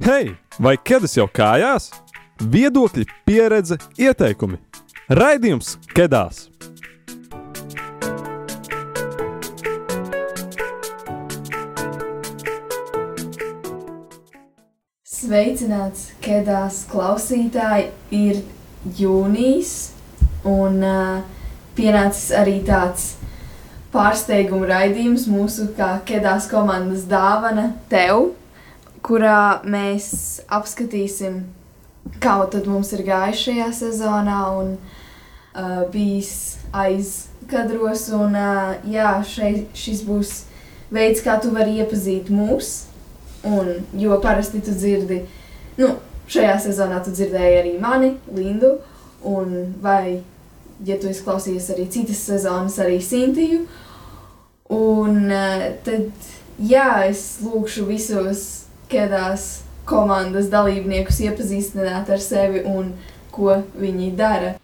Hei, vai ķēdes jau kājās? Viedokļi, pieredze, ieteikumi. Raidījums Kedās! Sveicināts, Kedās klausītāji! Ir jūnijas, un uh, pienācis arī tāds pārsteiguma raidījums mūsu kā Kedās komandas dāvana tev, kurā mēs apskatīsim, kā tad mums ir gājis šajā sezonā un uh, bijis aizkadros. Un, uh, jā, šeit, šis būs veids, kā tu vari iepazīt mūs, un, jo parasti tu dzirdi, nu, šajā sezonā tu dzirdēji arī mani, Lindu, un vai ja tu esi klausījies arī citas sezonas, arī Sintiju. Un uh, tad, jā, es lūkšu visos kādās komandas dalībniekus iepazīstināt ar sevi un ko viņi dara.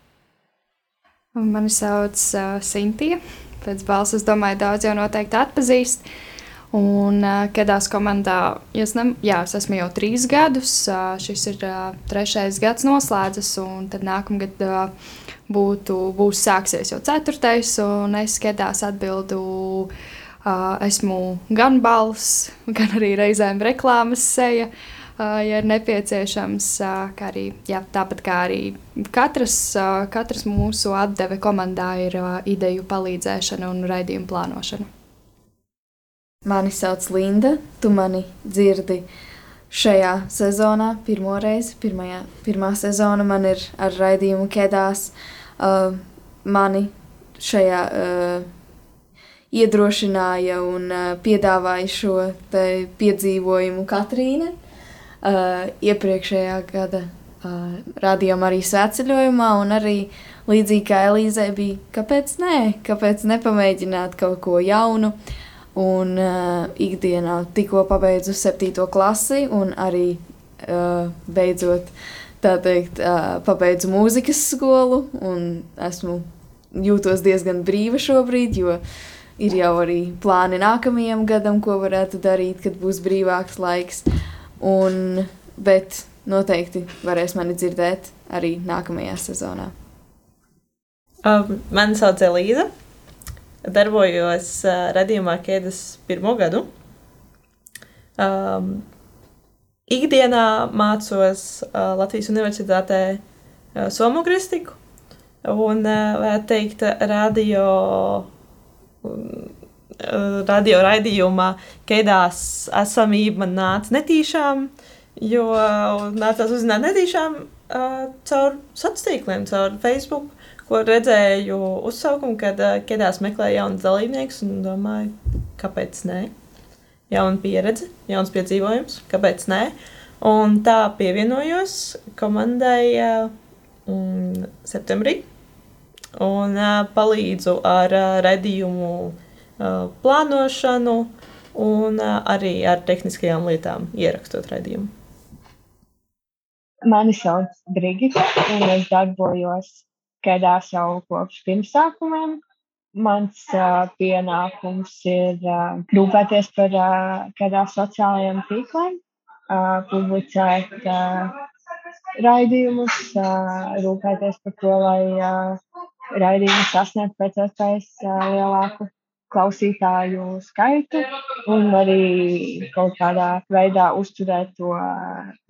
Mani sauc uh, Sintija. Pēc balss, domāju, daudz jau noteikti atpazīst. Un uh, kādās komandā, es, ne, jā, es esmu jau trīs gadus, uh, šis ir uh, trešais gads noslēdzas, un tad nākamgad uh, būtu, būs sāksies jau ceturtais, un es skatās atbildu. Uh, esmu gan balss, gan arī reizēm reklāmas seja, ja ir nepieciešams. Kā arī, jā, tāpat kā arī katras, katras mūsu atdeve komandā ir ideju palīdzēšana un raidījumu plānošana. Mani sauc Linda, tu mani dzirdi šajā sezonā, pirmo reizi, pirmajā, pirmā sezona man ir ar raidījumu Kedās. Uh, mani šajā uh, iedrošināja un uh, piedāvāja šo piedzīvojumu Katrīna uh, iepriekšējā gada uh, radījumā arī svētceļojumā, arī līdzīgi kā Elīzē bija, kāpēc nē, kāpēc nepamēģināt kaut ko jaunu. Un uh, ikdienā tikko pabeidzu septīto klasi un arī uh, beidzot, tā teikt, uh, pabeidzu mūzikas skolu un esmu jūtos diezgan brīva šobrīd, jo uh, ir jau arī plāni nākamajam gadam, ko varētu darīt, kad būs brīvāks laiks. Un, bet noteikti varēs mani dzirdēt arī nākamajā sezonā. Um, mani sauc Elīza. Darbojos uh, radījumā Kēdes pirmo gadu. Um, ikdienā mācos uh, Latvijas Universitātē uh, somogristiku un, uh, varētu teikt, radio radio raidījumā Keidās esamība nāca netīšām, jo nācās uzzināt netīšām uh, caur sociāliem tīkliem, caur Facebook, ko redzēju uzsaukumu, kad uh, Keidās meklē jaunas dalībniekus un domāju, kāpēc nē? Jauna pieredze, jauns piedzīvojums, kāpēc nē? Un tā pievienojos komandai uh, septembrī un palīdzu ar redzījumu uh, plānošanu un arī ar tehniskajām lietām, ierakstot redzījumu. Mani sauc Brigita, un es darbojos Kēdās jau kopš pirmsākumiem. Mans uh, pienākums ir uh, rūpēties par uh, kādām sociālajiem tīkliem, uh, publicēt uh, raidījumus, uh, rūpēties par to, lai uh, raidījumi sasniegt pēc iespējas lielāku klausītāju skaitu un arī kaut kādā veidā uzturēt to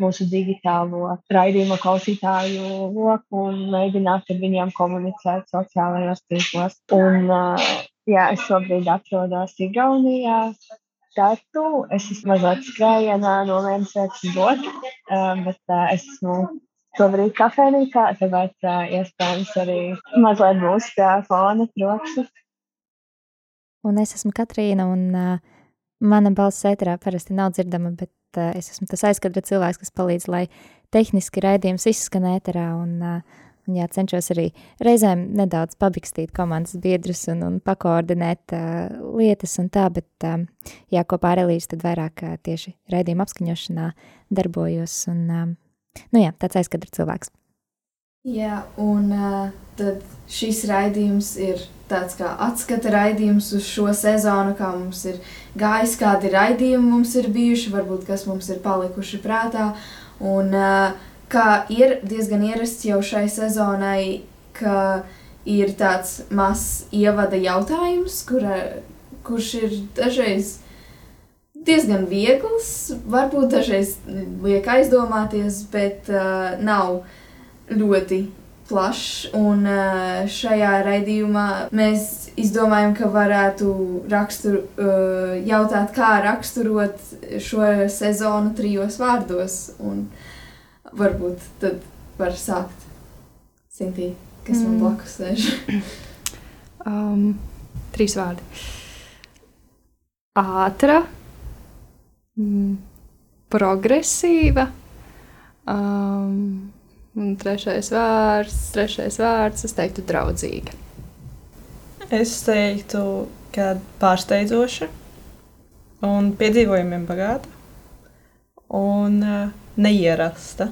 mūsu digitālo raidījuma klausītāju loku un mēģināt ar viņiem komunicēt sociālajos tīklos. Un, jā, es šobrīd atrodos Igaunijā. Tartu. Es esmu mazliet skrējienā no vienas vietas uz otru, bet es esmu šobrīd kafejnīcā, tāpēc iespējams arī mazliet būs tā fona trokšņa. Un es esmu Katrīna, un uh, mana balss ēterā parasti nav dzirdama, bet uh, es esmu tas aizkadra cilvēks, kas palīdz, lai tehniski raidījums izskan ēterā, un, uh, un jā, cenšos arī reizēm nedaudz pabikstīt komandas biedrus un, un pakoordinēt uh, lietas un tā, bet uh, jā, kopā ar Elīzi tad vairāk uh, tieši raidījuma apskaņošanā darbojos un uh, Nu jā, tāds aizkadra cilvēks. Jā, un uh, tad šis raidījums ir tāds kā atskata raidījums uz šo sezonu, kā mums ir gājis, kādi raidījumi mums ir bijuši, varbūt kas mums ir palikuši prātā. Un uh, kā ir diezgan ierasts jau šai sezonai, ka ir tāds mazs ievada jautājums, kura, kurš ir dažreiz diezgan viegls, varbūt dažreiz liek aizdomāties, bet uh, nav ļoti plašs. Un uh, šajā raidījumā mēs izdomājam, ka varētu rakstur, uh, jautāt, kā raksturot šo sezonu trijos vārdos. Un varbūt tad var sākt Sintī, kas man Mm. blakus sēž. Um, trīs vārdi. Ātra, mm, progresīva. Um, un trešais vārds, trešais vārds, es teiktu, draudzīga. Es teiktu, ka pārsteidzoša un piedzīvojumiem bagāta un uh, neierasta.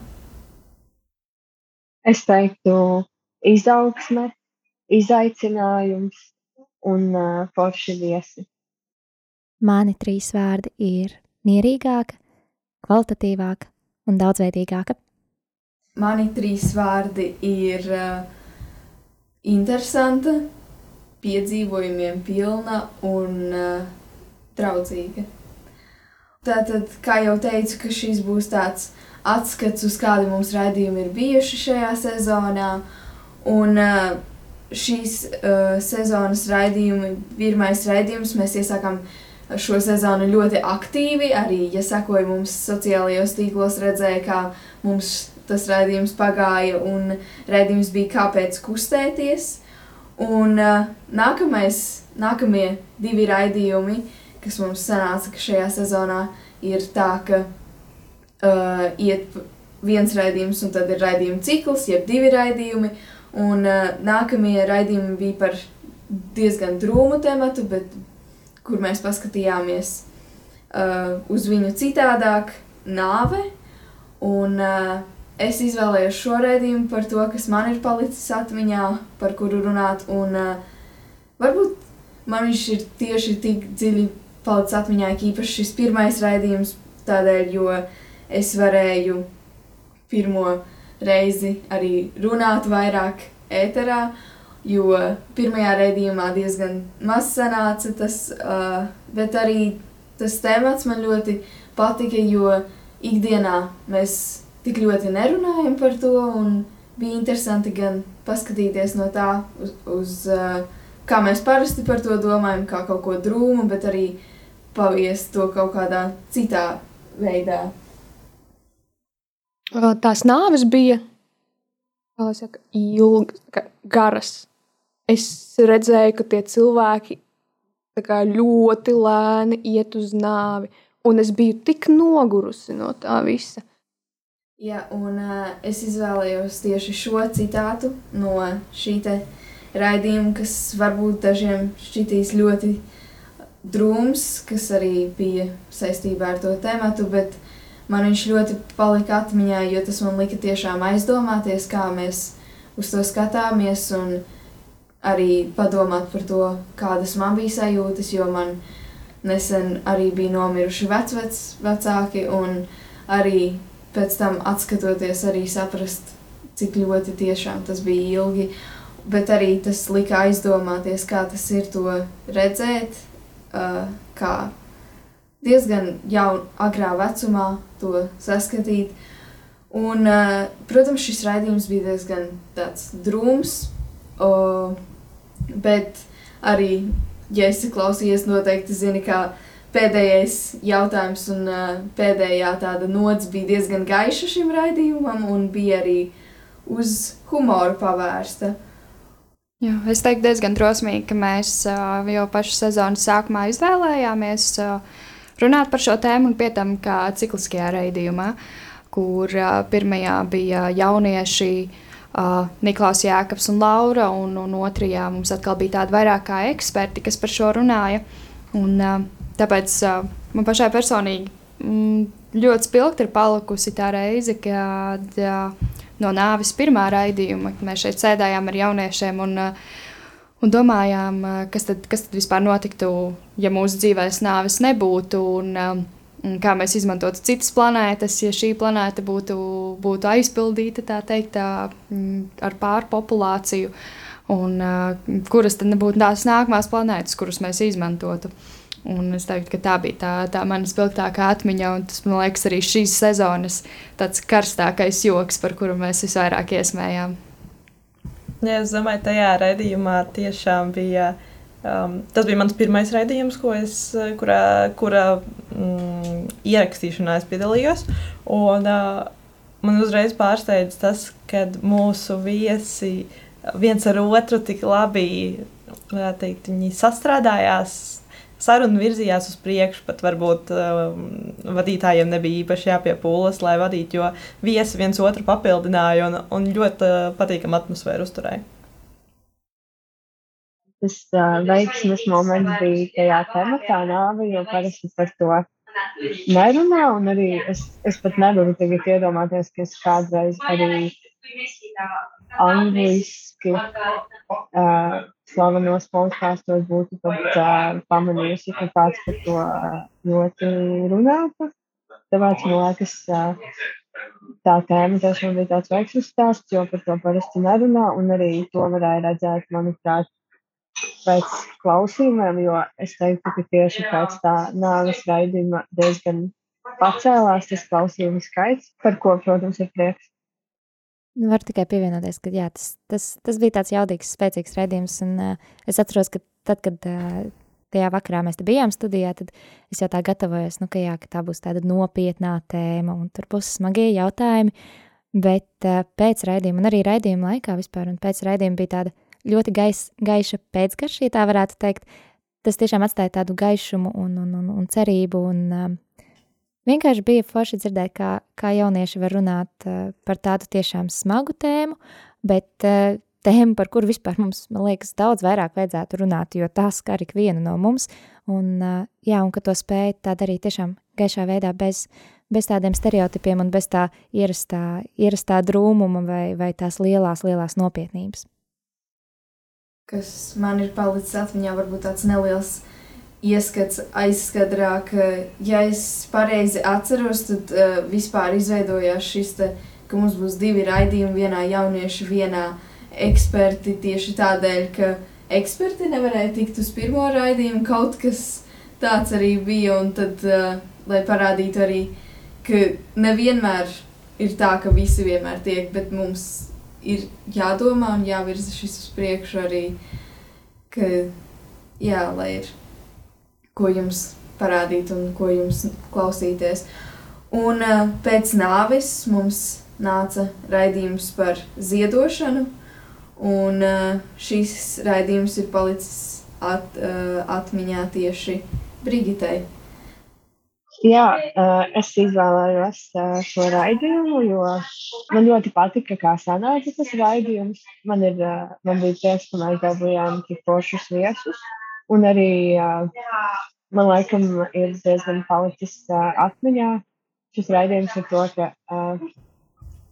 Es teiktu, izaugsme, izaicinājums un uh, forši viesi. Mani trīs vārdi ir mierīgāka, kvalitatīvāka un daudzveidīgāka. Mani trīs vārdi ir uh, interesanta, piedzīvojumiem pilna un uh, draudzīga. Tātad, kā jau teicu, ka šis būs tāds atskats uz kādi mums raidījumi ir bijuši šajā sezonā. Un uh, šīs uh, sezonas raidījumi, pirmais raidījums, mēs iesākām šo sezonu ļoti aktīvi. Arī, ja sekoja mums sociālajos tīklos, redzēja, kā mums tas raidījums pagāja, un raidījums bija kāpēc kustēties. Un uh, nākamais, nākamie divi raidījumi, kas mums sanāca ka šajā sezonā, ir tā, ka uh, iet viens raidījums, un tad ir raidījuma cikls, jeb divi raidījumi. Un uh, nākamie raidījumi bija par diezgan drūmu tematu, bet kur mēs paskatījāmies uh, uz viņu citādāk, nāve. Un uh, es izvēlējos šo raidījumu par to, kas man ir palicis atmiņā, par kuru runāt. Un uh, varbūt man viņš ir tieši tik dziļi palicis atmiņā, īpaši šis pirmais raidījums, tādēļ, jo es varēju pirmo reizi arī runāt vairāk ēterā, jo pirmajā raidījumā diezgan maz sanāca tas, uh, bet arī tas temats man ļoti patika, jo ikdienā mēs tik ļoti nerunājam par to, un bija interesanti gan paskatīties no tā, uz, uz uh, kā mēs parasti par to domājam, kā kaut ko drūmu, bet arī paviest to kaut kādā citā veidā. Tās nāves bija ilgas, garas. Es redzēju, ka tie cilvēki kā ļoti lēni iet uz nāvi, un es biju tik nogurusi no tā visa. Jā, un uh, es izvēlējos tieši šo citātu no šī raidījuma, kas varbūt dažiem šķitīs ļoti drūms, kas arī bija saistībā ar to tēmatu, bet man viņš ļoti palika atmiņā, jo tas man lika tiešām aizdomāties, kā mēs uz to skatāmies un arī padomāt par to, kādas man bija sajūtas, jo man nesen arī bija nomiruši vecvec, vecāki un arī pēc tam atskatoties arī saprast, cik ļoti tiešām tas bija ilgi, bet arī tas lika aizdomāties, kā tas ir to redzēt, uh, kā diezgan jau agrā vecumā to saskatīt. Un, uh, protams, šis raidījums bija diezgan tāds drūms, uh, bet arī, ja esi klausījies, noteikti zini, ka pēdējais jautājums un uh, pēdējā tāda nots bija diezgan gaiša šim raidījumam un bija arī uz humoru pavērsta. Jā, es teiktu, diezgan drosmīgi, ka mēs uh, jau pašu sezonas sākumā izvēlējāmies uh, runāt par šo tēmu un pie tam kā cikliskajā raidījumā, kur uh, pirmajā bija jaunieši uh, Niklaus Jēkabs un Laura, un, un otrajā mums atkal bija tādi vairāk kā eksperti, kas par šo runāja. Un, uh, tāpēc uh, man pašai personīgi mm, ļoti spilgti ir palikusi tā reize, kad uh, no nāves pirmā raidījuma. Mēs šeit sēdējām ar jauniešiem un, un domājām, kas tad, kas tad vispār notiktu, ja mūsu dzīvēs nāves nebūtu. Un, Kā mēs izmantotu citas planētas, ja šī planēta būtu, būtu aizpildīta tā teikt, ar pārpopulāciju, un uh, kuras tad nebūtu tās nākamās planētas, kuras mēs izmantotu. Uh, Un es teiktu, ka tā bija tā, tā mana spilgtākā atmiņa, un tas, man liekas, arī šīs sezonas karstākais joks, par kuru mēs visvairāk iesmējām. Jā, es domāju, tajā raidījumā tiešām bija. Um, tas bija mans pirmais raidījums, es, kurā, kurā mm, ierakstīšanā es piedalījos. Un, uh, man uzreiz pārsteidz tas, ka mūsu viesi viens ar otru tik labi teikt, sastrādājās saruna virzījās uz priekšu, pat varbūt um, vadītājiem nebija īpaši jāpiepūlas, lai vadītu, jo viesi viens otru papildināja un, un ļoti uh, patīkama atmosfēra uzturēja. Tas uh, veiksmes moments bija tajā tematā nāve, jo parasti par to nerunā, un arī es, es pat nevaru tagad iedomāties, ka es kādreiz arī angliski uh, slavenos podkāstos būtu pat uh, pamanījusi, ka kāds par to ļoti runātu. Tāpēc man liekas, uh, tā tēma tiešām bija tāds veiksmes stāsts, jo par to parasti nerunā, un arī to varēja redzēt, manuprāt, pēc klausījumiem, jo es teiktu, ka tieši pēc tā nāves raidījuma diezgan pacēlās tas klausījumu skaits, par ko, protams, ir prieks. Nu, Varu tikai pievienoties, ka jā, tas, tas, tas bija tāds jaudīgs, spēcīgs redzējums. Uh, es atceros, ka tad, kad uh, tajā vakarā mēs bijām studijā, tad es jau tā gatavojos, nu, ka, jā, ka tā būs tāda nopietnā tēma un tur būs smagie jautājumi. Bet uh, pēc raidījuma, un arī raidījuma laikā vispār, un pēc raidījuma bija tāda ļoti gais, gaiša pēcgarša, ja tā varētu teikt. Tas tiešām atstāja tādu gaišumu un, un, un, un cerību. Un, um, Vienkārši bija forši dzirdēt, kā, kā jaunieši var runāt uh, par tādu tiešām smagu tēmu, bet uh, tēmu, par kuru vispār mums, man liekas, daudz vairāk vajadzētu runāt, jo tā skar ikvienu no mums, un, uh, jā, un ka to spēja tā darīt tiešām gaišā veidā bez, bez tādiem stereotipiem un bez tā ierastā, ierastā drūmuma vai, vai tās lielās, lielās nopietnības. Kas man ir palicis atmiņā, varbūt tāds neliels ieskats aizskadrā, ka, ja es pareizi atceros, tad uh, vispār izveidojās šis, te, ka mums būs divi raidījumi, vienā jaunieši, vienā eksperti, tieši tādēļ, ka eksperti nevarēja tikt uz pirmo raidījumu, kaut kas tāds arī bija, un tad, uh, lai parādītu arī, ka nevienmēr ir tā, ka visi vienmēr tiek, bet mums ir jādomā un jāvirza šis uz priekšu arī, ka, jā, lai ir ko jums parādīt un ko jums klausīties. Un pēc nāves mums nāca raidījums par ziedošanu, un šis raidījums ir palicis at, atmiņā tieši Brigitei. Jā, es izvēlējos šo raidījumu, jo man ļoti patika, kā sanāca tas raidījums. Man, ir, man bija prieks, ka mēs dabūjām tik foršus viesus. Un arī man laikam ir diezgan palicis atmiņā šis raidījums ar to, ka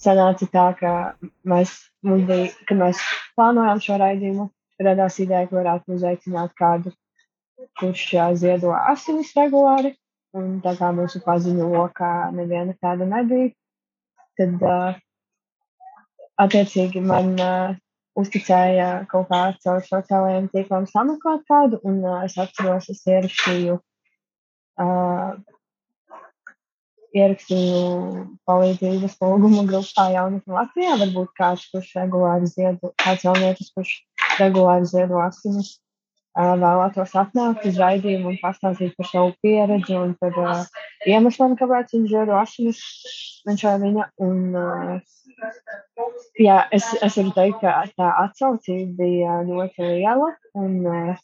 sanāca tā, ka mēs, bija, kad mēs plānojām šo raidījumu, radās ideja, ka varētu uzaicināt kādu, kurš ziedo asinis regulāri. Un tā kā mūsu paziņu lokā neviena tāda nebija, tad uh, attiecīgi man uh, uzticēja kaut kā caur sociālajiem tīkliem sameklēt kādu, un uh, es atceros, es ierakstīju, uh, ierakstīju palīdzības lūgumu grupā jaunatni Latvijā, varbūt kāds, kurš regulāri ziedo, kāds jaunietis, kurš regulāri ziedo asinis, vēlētos atnākt uz raidījumu un pastāstīt par savu pieredzi un par uh, iemesliem, kāpēc viņš ziedo asinis, viņš vai viņa, un uh, Jā, es, es varu teikt, ka tā atsaucība bija ļoti liela. Un, uh,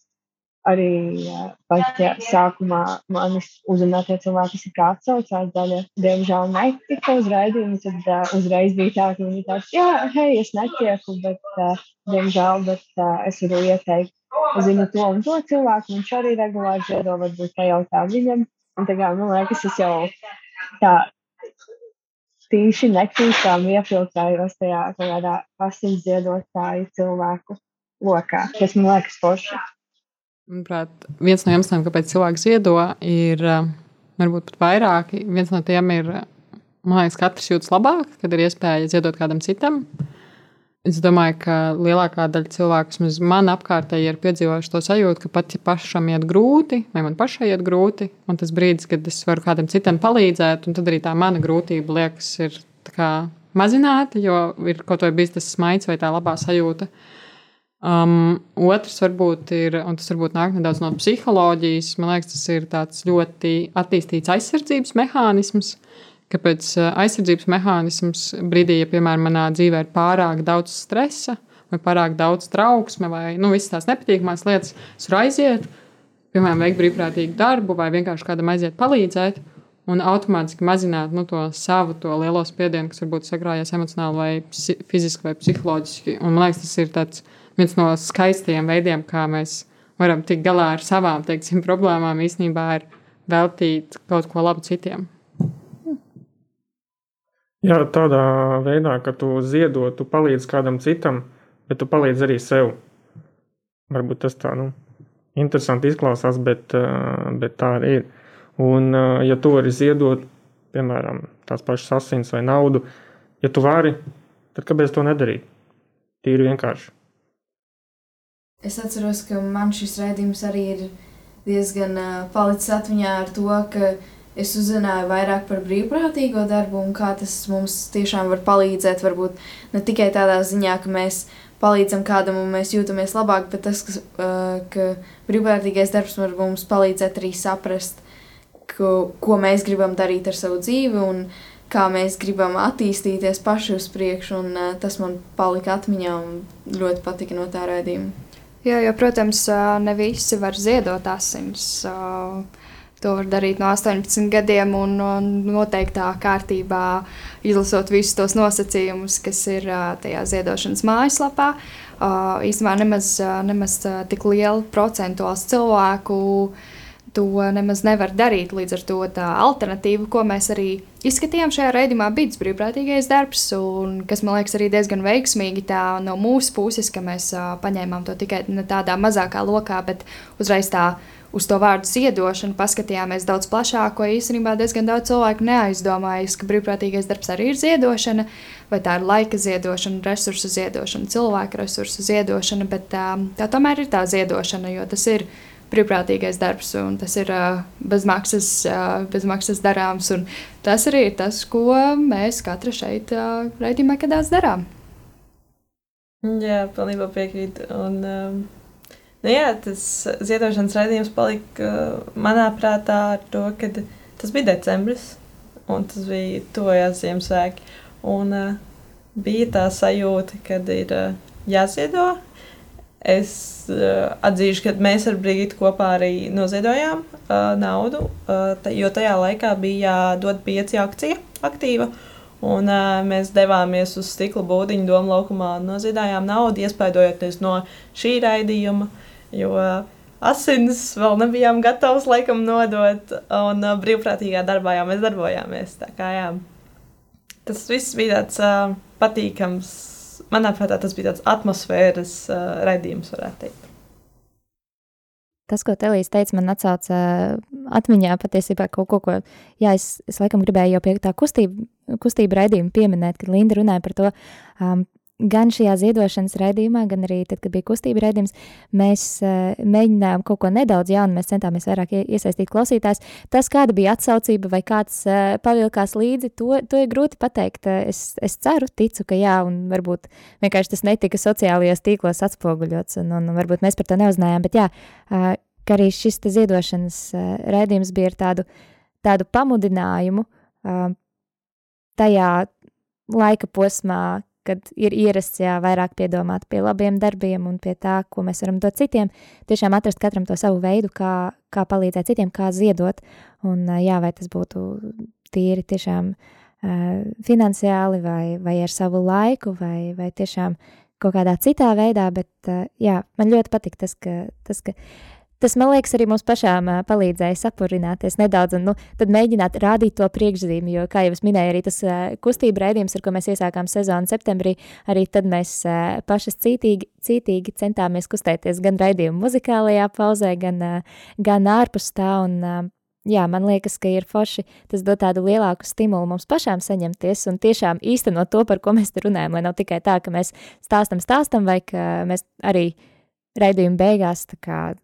arī uh, pat ja sākumā manis uzrunātie cilvēki, kas kā atsaucās, daļa diemžēl netika uz raidījumu, tad uh, uzreiz bija tā, ka viņi tāds, jā, hei, es netieku, bet, uh, diemžēl, bet uh, es varu ieteikt, zinu to un to cilvēku, viņš arī regulāri ziedo, varbūt pajautā viņam. Un tā kā, man liekas, es jau tā tīši netīšām iefiltrējos tajā kādā asins ziedotāju cilvēku lokā, kas man liekas forši. Manuprāt, viens no iemesliem, kāpēc cilvēks ziedo, ir varbūt pat vairāki. Viens no tiem ir, man liekas, katrs jūtas labāk, kad ir iespēja ziedot kādam citam. Es domāju, ka lielākā daļa cilvēku, vismaz man apkārtēji, ir piedzīvojuši to sajūtu, ka pat ja pašam iet grūti, vai man pašai iet grūti, un tas brīdis, kad es varu kādam citam palīdzēt, un tad arī tā mana grūtība liekas, ir mazināta, jo ir kaut vai bijis tas smaids vai tā labā sajūta. Um, otrs varbūt ir, un tas varbūt nāk nedaudz no psiholoģijas, man liekas, tas ir tāds ļoti attīstīts aizsardzības mehānisms Kāpēc aizsardzības mehānisms brīdī, ja, piemēram, manā dzīvē ir pārāk daudz stresa, vai pārāk daudz trauksme, vai nu, visas tās nepatīkamās lietas, es varu aiziet, piemēram, veikt brīvprātīgu darbu, vai vienkārši kādam aiziet palīdzēt, un automātiski mazināt nu, to savu to lielo spiedienu, kas varbūt sakrājies emocionāli, vai fiziski, vai psiholoģiski. Un, man liekas, tas ir viens no skaistajiem veidiem, kā mēs varam tikt galā ar savām teiksim, problēmām, īstenībā ir veltīt kaut ko labu citiem. Jā, tādā veidā, ka tu ziedot, tu palīdzi kādam citam, bet tu palīdzi arī sev. Varbūt tas tā, nu, interesanti izklausās, bet, eh, bet tā arī ir. Un, eh, ja tu vari ziedot, piemēram, tās pašas asins vai naudu, ja tu vari, tad kāpēc to nedarīt? Tīri vienkārši. Es atceros, ka man šis raidījums arī ir diezgan uh, palicis atmiņā ar to, ka es uzzināju vairāk par brīvprātīgo darbu un kā tas mums tiešām var palīdzēt. Varbūt ne tikai tādā ziņā, ka mēs palīdzam kādam un mēs jūtamies labāk, bet tas, ka, uh, ka brīvprātīgais darbs var mums palīdzēt arī saprast, ko, ko mēs gribam darīt ar savu dzīvi un kā mēs gribam attīstīties paši uz priekšu. Un, tas man palika atmiņā un ļoti patika no tā raidījuma. Jā, jo, protams, ne visi var ziedot asins. Uh, To var darīt no 18 gadiem un, un noteiktā kārtībā izlasot visus tos nosacījumus, kas ir tajā ziedošanas mājaslapā. Īstenībā nemaz, nemaz tik liela procentuāls cilvēku to nemaz nevar darīt. Līdz ar to tā alternatīva, ko mēs arī izskatījām šajā raidījumā, bija tas brīvprātīgais darbs, un kas man liekas arī diezgan veiksmīgi no mūsu puses, ka mēs paņēmām to tikai tādā mazākā lokā, bet uzreiz tā uz to vārdu ziedošanu paskatījāmies daudz plašāk, ko īstenībā diezgan daudz cilvēku neaizdomājas, ka brīvprātīgais darbs arī ir ziedošana, vai tā ir laika ziedošana, resursu ziedošana, cilvēku resursu ziedošana, bet tā, tā tomēr ir tā ziedošana, jo tas ir brīvprātīgais darbs, un tas ir uh, bezmaksas, uh, bezmaksas darāms. Tas arī ir tas, ko mēs katra šeit uh, raidījumā kādās darām. Jā, pilnībā piekrītu. Un, um, Nu, jā, tas ziedošanas raidījums palika uh, manā prātā ar to, ka tas bija decembris un tas bija tojās Ziemassvētki. Un uh, bija tā sajūta, ka ir uh, jāziedo. Es uh, atzīšu, ka mēs ar Brigītu kopā arī noziedojām uh, naudu, uh, jo tajā laikā bija jādod pieci akcija aktīva. Un, uh, mēs devāmies uz stikla būdiņu, domu laukumā, noziedājām naudu, iespaidojoties no šī raidījuma. Uh, jo asins vēl nebijām gatavs laikam nodot, un brīvprātīgā darbā jau mēs darbojāmies. Kā, jā. tas viss bija tāds uh, patīkams. Manā prātā tas bija tāds atmosfēras uh, raidījums, varētu teikt. Tas, ko Telijas teica, man atcauca atmiņā patiesībā kaut ko, ko jā, es, es laikam gribēju jau pie tā kustība, kustība raidījuma pieminēt, kad Linda runāja par to, um, gan šajā ziedošanas raidījumā, gan arī tad, kad bija kustība raidījums, mēs uh, mēģinājām kaut ko nedaudz jaunu, mēs centāmies vairāk iesaistīt klausītājus. Tas, kāda bija atsaucība vai kāds uh, pavilkās līdzi, to, to ir grūti pateikt. Es, es ceru, ticu, ka jā, un varbūt vienkārši tas netika sociālajos tīklos atspoguļots, un, un varbūt mēs par to neuzinājām, bet jā, uh, ka arī šis ziedošanas uh, raidījums bija ar tādu, tādu pamudinājumu uh, tajā laika posmā, kad ir ierasts jā, vairāk piedomāt pie labiem darbiem un pie tā, ko mēs varam dot citiem, tiešām atrast katram to savu veidu, kā, kā palīdzēt citiem, kā ziedot. Un, jā, vai tas būtu tīri tiešām uh, finansiāli vai, vai ar savu laiku vai, vai tiešām kaut kādā citā veidā, bet uh, jā, man ļoti patīk tas, ka, tas, ka tas, man liekas, arī mums pašām uh, palīdzēja sapurināties nedaudz un nu, mēģināt rādīt to priekšzīmi, jo, kā jau es minēju, arī tas uh, kustība raidījums, ar ko mēs iesākām sezonu septembrī, arī tad mēs uh, pašas cītīgi, cītīgi centāmies kustēties gan raidījumu muzikālajā pauzē, gan, uh, gan ārpus tā, un uh, jā, man liekas, ka ir forši, tas dod tādu lielāku stimulu mums pašām saņemties un tiešām īstenot to, par ko mēs te runājam, lai nav tikai tā, ka mēs stāstam, stāstam, vai ka mēs arī raidījuma beigās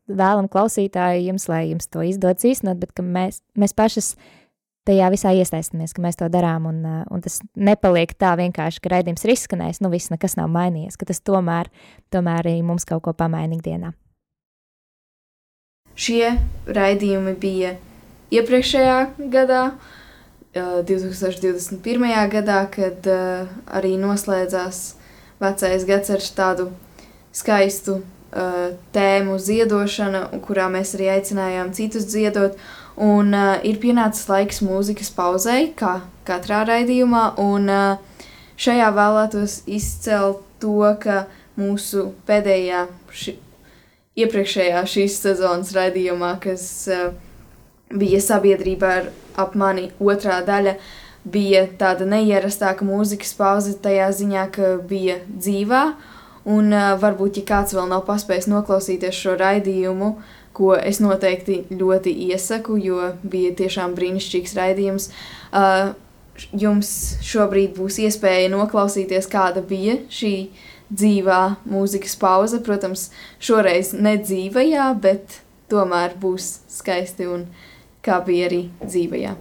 vēlam klausītāju jums, lai jums to izdodas īstenot, bet ka mēs, mēs pašas tajā visā iesaistamies, ka mēs to darām, un, un tas nepaliek tā vienkārši, ka raidījums ir izskanējis, nu viss nekas nav mainījies, ka tas tomēr, tomēr arī mums kaut ko pamaina ikdienā. Šie raidījumi bija iepriekšējā gadā, 2021. gadā, kad arī noslēdzās vecais gads ar tādu skaistu tēmu ziedošana, kurā mēs arī aicinājām citus dziedot. Un uh, ir pienācis laiks mūzikas pauzei, kā katrā raidījumā, un uh, šajā vēlētos izcelt to, ka mūsu pēdējā, ši, iepriekšējā šīs sezonas raidījumā, kas uh, bija sabiedrība ar ap mani otrā daļa, bija tāda neierastāka mūzikas pauze tajā ziņā, ka bija dzīvā. Un uh, varbūt, ja kāds vēl nav paspējis noklausīties šo raidījumu, ko es noteikti ļoti iesaku, jo bija tiešām brīnišķīgs raidījums, uh, jums šobrīd būs iespēja noklausīties, kāda bija šī dzīvā mūzikas pauze. Protams, šoreiz ne dzīvajā, bet tomēr būs skaisti un kā bija arī dzīvajā.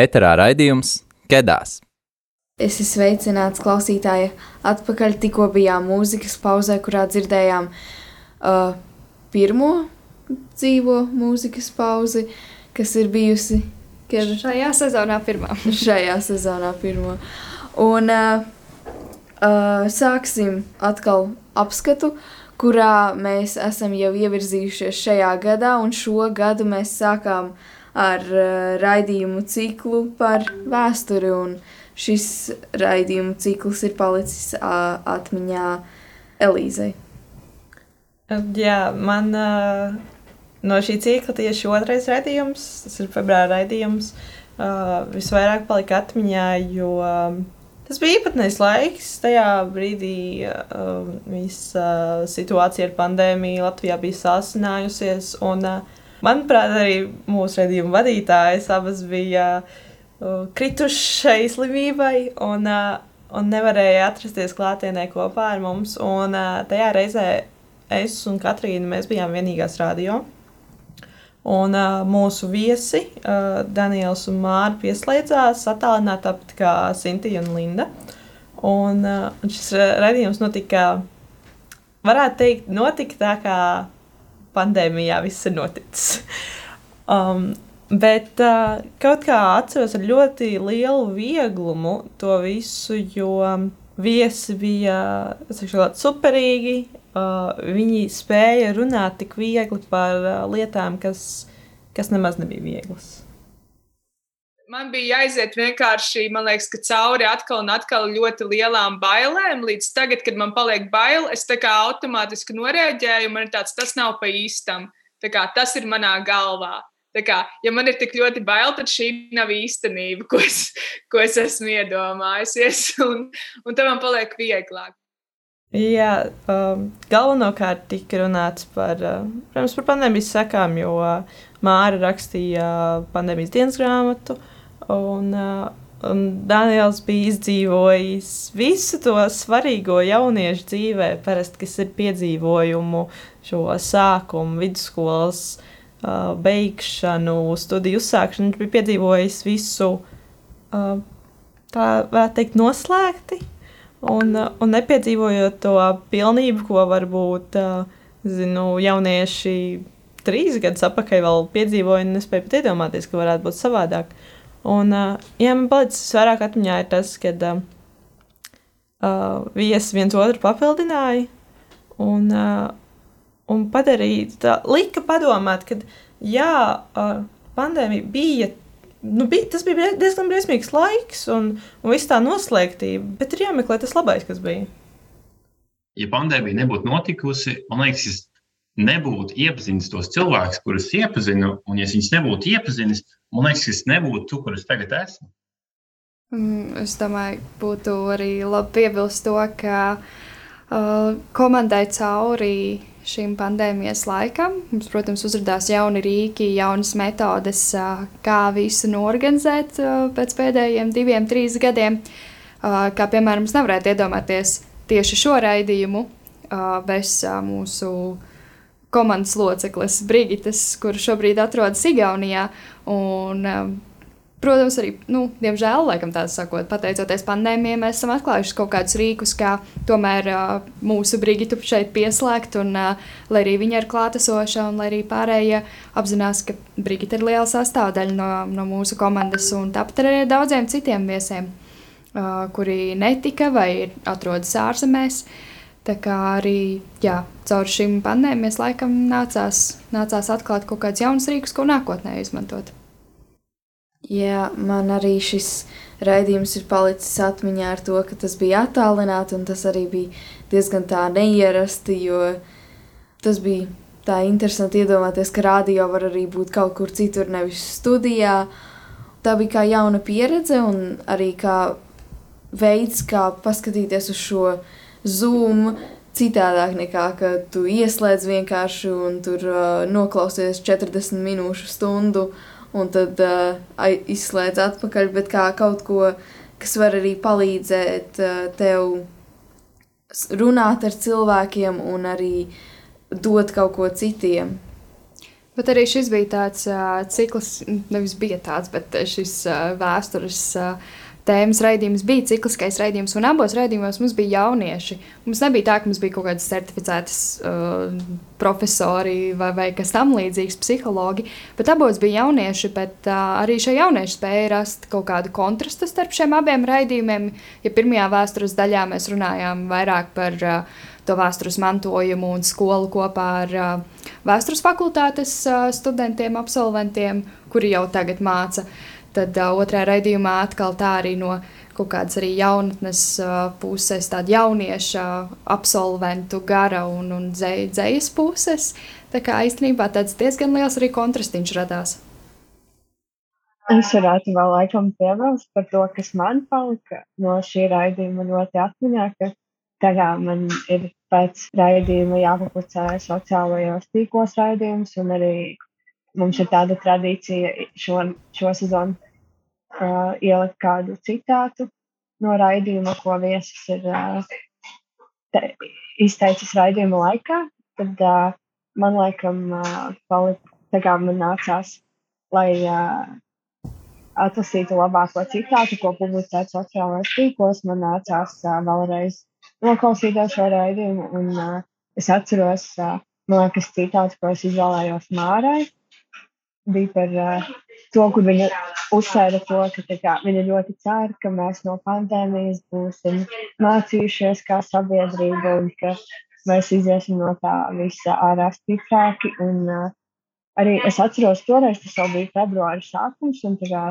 Ēterā raidījums Kedās. Es esmu sveicināts klausītāji. Atpakaļ tikko bijām mūzikas pauzē, kurā dzirdējām uh, pirmo dzīvo mūzikas pauzi, kas ir bijusi kad... šajā sezonā pirmā. šajā sezonā pirmā. Un uh, uh, sāksim atkal apskatu, kurā mēs esam jau ievirzījušies šajā gadā, un šo gadu mēs sākām ar uh, raidījumu ciklu par vēsturi. Šis raidījumu cikls ir palicis atmiņā Elīzei. Jā, man no šī cikla tieši otrais raidījums, tas ir februāra raidījums, visvairāk palika atmiņā, jo tas bija īpatnējs laiks. Tajā brīdī visa situācija ar pandēmiju Latvijā bija sāsinājusies, un uh, manuprāt, arī mūsu raidījuma vadītājas abas bija uh, kritušas šai slimībai. Un, uh, Un nevarēja atrasties klātienē kopā ar mums. Un uh, tajā reizē es un Katrīna, bijām vienīgās radio. Un uh, mūsu viesi, uh, Daniels un Māra, pieslēdzās attālināti tāpat kā Sintīna un Linda. Un, uh, un šis redzējums notika, varētu teikt, notika tā kā pandēmijā viss ir noticis. um, bet uh, kaut kā atceros ar ļoti lielu vieglumu to visu, jo viesi bija teikšu, superīgi, uh, viņi spēja runāt tik viegli par uh, lietām, kas, kas nemaz nebija vieglas. Man bija jāiziet vienkārši, man liekas, ka cauri atkal un atkal ļoti lielām bailēm. Līdz tagad, kad man paliek bail, es tā kā automātiski noreaģēju, man ir tāds, tas nav pa īstam. Kā, tas ir manā galvā. Tā kā, ja man ir tik ļoti bail, tad šī nav īstenība, ko es, ko es esmu iedomājusies. Un, un tad man paliek vieglāk. Jā, um, galvenokārt tika runāts par, uh, protams, par pandēmijas sekām, jo uh, Māra rakstīja pandēmijas dienas grāmatu, un, uh, un Daniels bija izdzīvojis visu to svarīgo jauniešu dzīvē, parasti, kas ir piedzīvojumu, šo sākumu, vidusskolas uh, beigšanu, studiju uzsākšanu. Viņš bija piedzīvojis visu, uh, tā varētu teikt, noslēgti un, un nepiedzīvojot to pilnību, ko varbūt zinu, jaunieši trīs gadus atpakaļ vēl piedzīvoja, nespēja pat iedomāties, ka varētu būt savādāk. Un, jā, man palicis vairāk atmiņā tas, kad uh, viesi viens otru papildināja un, uh, un padarīja, tā, lika padomāt, ka jā, uh, pandēmija bija nu, bija, tas bija diezgan briesmīgs laiks un, un viss tā noslēgtība, bet ir jāmeklē tas labais, kas bija. Ja pandēmija nebūtu notikusi, man liekas, es nebūtu iepazinis tos cilvēkus, kurus iepazinu, un ja viņus nebūtu iepazinis, man liekas, es nebūtu kur es tagad esmu. Mm, es domāju, būtu arī labi piebilst to, ka uh, komandai cauri šim pandēmijas laikam. Mums, protams, uzrādījās jauni rīki, jaunas metodes, kā visu norganizēt pēc pēdējiem diviem, trīs gadiem. Kā piemēram, mums nevarētu iedomāties tieši šo raidījumu bez mūsu komandas loceklis Brigitas, kurš šobrīd atrodas Igaunijā. Un, Protams, arī, nu, diemžēl, laikam tā sakot, pateicoties pandēmijai, mēs esam atklājuši kaut kādus rīkus, kā tomēr uh, mūsu Brigitu šeit pieslēgt, un uh, lai arī viņa ir klātesoša, un lai arī pārējie apzinās, ka Brigita ir liela sastāvdaļa no, no mūsu komandas, un tāpat arī daudziem citiem viesiem, uh, kuri netika vai atrodas ārzemēs. Tā kā arī jā, caur šīm pandēmijas laikam nācās, nācās atklāt kaut kādus jaunus rīkus, ko nākotnē izmantot. Jā, man arī šis raidījums ir palicis atmiņā ar to, ka tas bija attālināti, un tas arī bija diezgan tā neierasti, jo tas bija tā interesanti iedomāties, ka rādio var arī būt kaut kur citur, nevis studijā. Tā bija kā jauna pieredze un arī kā veids, kā paskatīties uz šo Zoom citādāk nekā, ka tu ieslēdz vienkārši un tur uh, noklausies 40 minūšu stundu un tad uh, izslēdz atpakaļ, bet kā kaut ko, kas var arī palīdzēt uh, tev runāt ar cilvēkiem un arī dot kaut ko citiem. Bet arī šis bija tāds uh, cikls, nevis bija tāds, bet šis uh, vēstures uh, tēmas raidījums bija cikliskais raidījums, un abos raidījumos mums bija jaunieši. Mums nebija tā, ka mums bija kaut kādas certificētas uh, profesori vai, vai kas tamlīdzīgs, psihologi, bet abos bija jaunieši. Bet uh, arī šie jaunieši spēja rast kaut kādu kontrastu starp šiem abiem raidījumiem. Ja pirmajā vēstures daļā mēs runājām vairāk par uh, to vēstures mantojumu un skolu kopā ar uh, vēstures fakultātes uh, studentiem, absolventiem, kuri jau tagad māca. Tad uh, otrā raidījumā atkal tā arī no kaut kādas arī jaunatnes uh, puses, tāda jaunieša absolventu gara un, un dzē, dzējas puses. Tā kā īstenībā tāds diezgan liels arī kontrastiņš radās. Es varētu vēl laikam piebilst par to, kas man palika no šī raidījuma ļoti atmiņā, ka tagad man ir pēc raidījuma jāpapucē sociālajos tīklos raidījums un arī mums ir tāda tradīcija šo, šo sezonu uh, ielikt kādu citātu no raidījuma, ko viesis ir uh, te, izteicis raidījuma laikā. Tad uh, man laikam uh, palika, tā kā man nācās, lai uh, atlasītu labāko citātu, ko publicēt sociālajos tīklos, man nācās uh, vēlreiz noklausīties šo raidījumu. Un, uh, es atceros, uh, man liekas, citātu, ko es izvēlējos Mārai bija par uh, to, kur viņa uzsvēra to, ka kā, viņa ļoti cer, ka mēs no pandēmijas būsim mācījušies kā sabiedrība un ka mēs iziesim no tā visa ārā stiprāki. Un, uh, arī es atceros, toreiz tas jau bija februāra sākums, un tā kā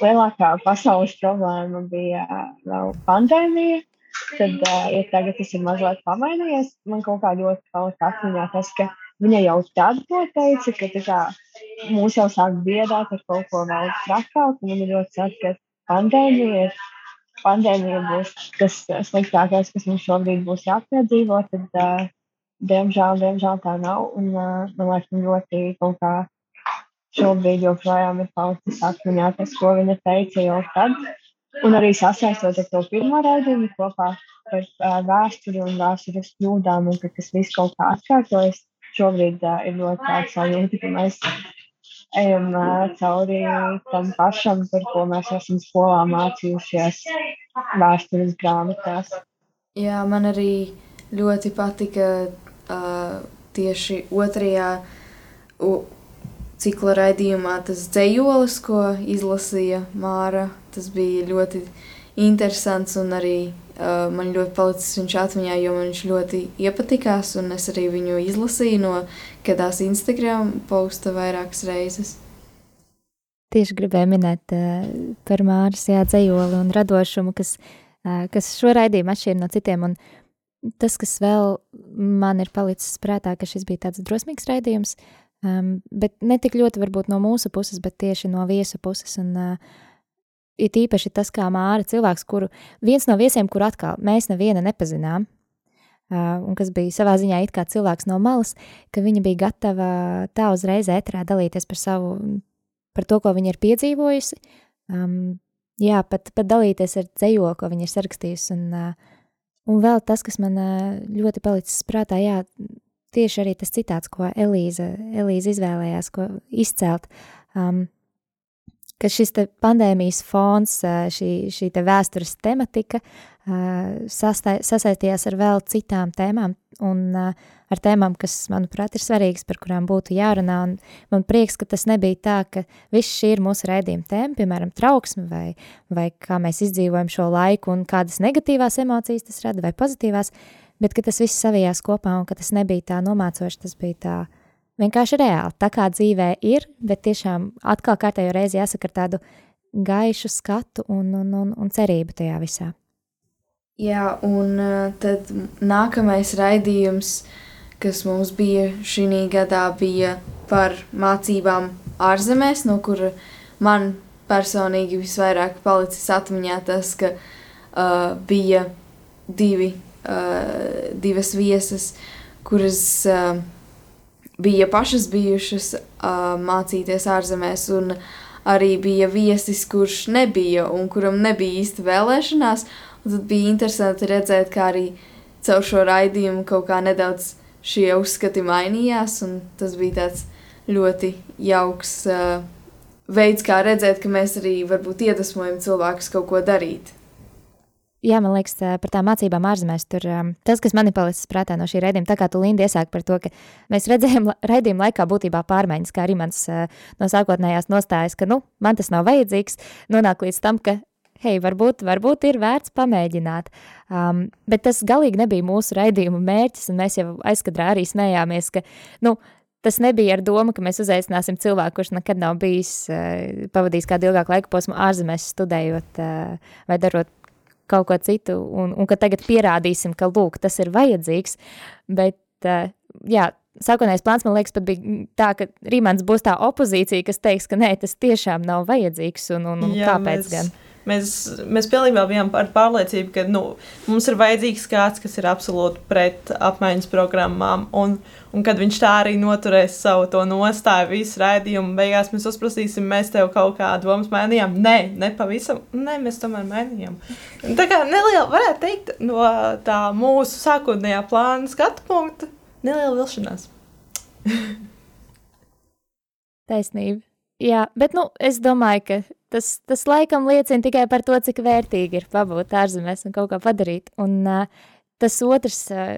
lielākā pasaules problēma bija vēl pandēmija. Tad, uh, ja tagad tas ir mazliet pamainījies, man kaut kā ļoti palika atmiņā tas, ka viņa jau tad to teica, ka tā kā mūs jau sāk biedāt ar kaut ko vēl trakāku. Man ir ļoti cerams, ka pandēmija, ir, pandēmija būs tas sliktākais, kas mums šobrīd būs jāpiedzīvo. Tad, uh, diemžēl, diemžēl tā nav. Un, uh, man liekas, man ļoti kaut kā šobrīd joprojām ir palicis atmiņā tas, ko viņa teica jau tad. Un arī sasaistot ar to pirmo raidījumu kopā par uh, vēsturi un vēstures kļūdām, un ka tas viss kaut kā atkārtojas. Šobrīd uh, ir ļoti tāds sajūta, ka mēs ejam uh, cauri tam pašam, par ko mēs esam skolā mācījušies vēstures grāmatās. Jā, man arī ļoti patika uh, tieši otrajā cikla raidījumā tas dzējolis, ko izlasīja Māra. Tas bija ļoti interesants un arī Uh, man ļoti palicis viņš atmiņā, jo man viņš ļoti iepatikās, un es arī viņu izlasīju no kādās Instagram posta vairākas reizes. Tieši gribēju minēt uh, par Māras dzējoli un radošumu, kas, uh, kas šo raidījumu atšķir no citiem. Un tas, kas vēl man ir palicis prātā, ka šis bija tāds drosmīgs raidījums, um, bet ne tik ļoti varbūt no mūsu puses, bet tieši no viesu puses. Un, uh, ir īpaši tas, kā Māra, cilvēks, kuru viens no viesiem, kur atkal mēs neviena nepazinām, un kas bija savā ziņā it kā cilvēks no malas, ka viņa bija gatava tā uzreiz ētrā dalīties par savu, par to, ko viņa ir piedzīvojusi, um, jā, pat, pat dalīties ar dzējo, ko viņa ir sarakstījusi, un, un vēl tas, kas man ļoti palicis prātā, jā, tieši arī tas citāts, ko Elīza, Elīza izvēlējās, ko izcelt, um, ka šis pandēmijas fons, šī, šī te vēstures tematika sasaistījās ar vēl citām tēmām un ar tēmām, kas, manuprāt, ir svarīgas, par kurām būtu jārunā. Un man prieks, ka tas nebija tā, ka viss šī ir mūsu raidījuma tēma, piemēram, trauksme vai, vai kā mēs izdzīvojam šo laiku un kādas negatīvās emocijas tas rada vai pozitīvās, bet ka tas viss savijās kopā un ka tas nebija tā nomācoši, tas bija tā vienkārši reāli, tā kā dzīvē ir, bet tiešām atkal kārtējo reizi jāsaka ar tādu gaišu skatu un, un, un, un cerību tajā visā. Jā, un uh, tad nākamais raidījums, kas mums bija šī gadā, bija par mācībām ārzemēs, no kura man personīgi visvairāk palicis atmiņā tas, ka uh, bija divi, uh, divas viesas, kuras uh, bija pašas bijušas uh, mācīties ārzemēs, un arī bija viesis, kurš nebija un kuram nebija īsti vēlēšanās. Tad bija interesanti redzēt, kā arī caur šo raidījumu kaut kā nedaudz šie uzskati mainījās, un tas bija tāds ļoti jauks uh, veids, kā redzēt, ka mēs arī varbūt iedvesmojam cilvēkus kaut ko darīt. Jā, man liekas, par tām mācībām ārzemēs tur tas, kas man ir palicis prātā no šī raidījuma, tā kā tu Linda iesāk par to, ka mēs redzējām raidījuma laikā būtībā pārmaiņas, kā arī mans no sākotnējās nostājas, ka, nu, man tas nav vajadzīgs, nonāk līdz tam, ka, hei, varbūt, varbūt ir vērts pamēģināt. Um, bet tas galīgi nebija mūsu raidījuma mērķis, un mēs jau aizkadrā arī smējāmies, ka, nu, Tas nebija ar domu, ka mēs uzaicināsim cilvēku, kurš nekad nav bijis, uh, pavadījis kādu ilgāku laiku posmu ārzemēs, studējot uh, vai darot kaut ko citu, un, un ka tagad pierādīsim, ka lūk, tas ir vajadzīgs. Bet, uh, jā, sākotnējais plāns man liekas, pat bija tā, ka Rīmans būs tā opozīcija, kas teiks, ka nē, tas tiešām nav vajadzīgs, un, un, un jā, kāpēc mēs... gan? Mēs, mēs pilnībā bijām par pārliecību, ka nu, mums ir vajadzīgs kāds, kas ir absolūti pret apmaiņas programmām. Un, un kad viņš tā arī noturēs savu to nostāju, visu raidījumu, beigās mēs uzprasīsim, mēs tev kaut kādu domas mainījām. Nē, ne pavisam, nē, mēs tomēr mainījām. Tā kā neliela, varētu teikt, no tā mūsu sākotnējā plāna skatu punkta, neliela vilšanās. Taisnība. Jā, bet nu, es domāju, ka tas, tas laikam liecina tikai par to, cik vērtīgi ir pabūt ārzemēs un kaut ko padarīt. Un uh, tas otrs uh,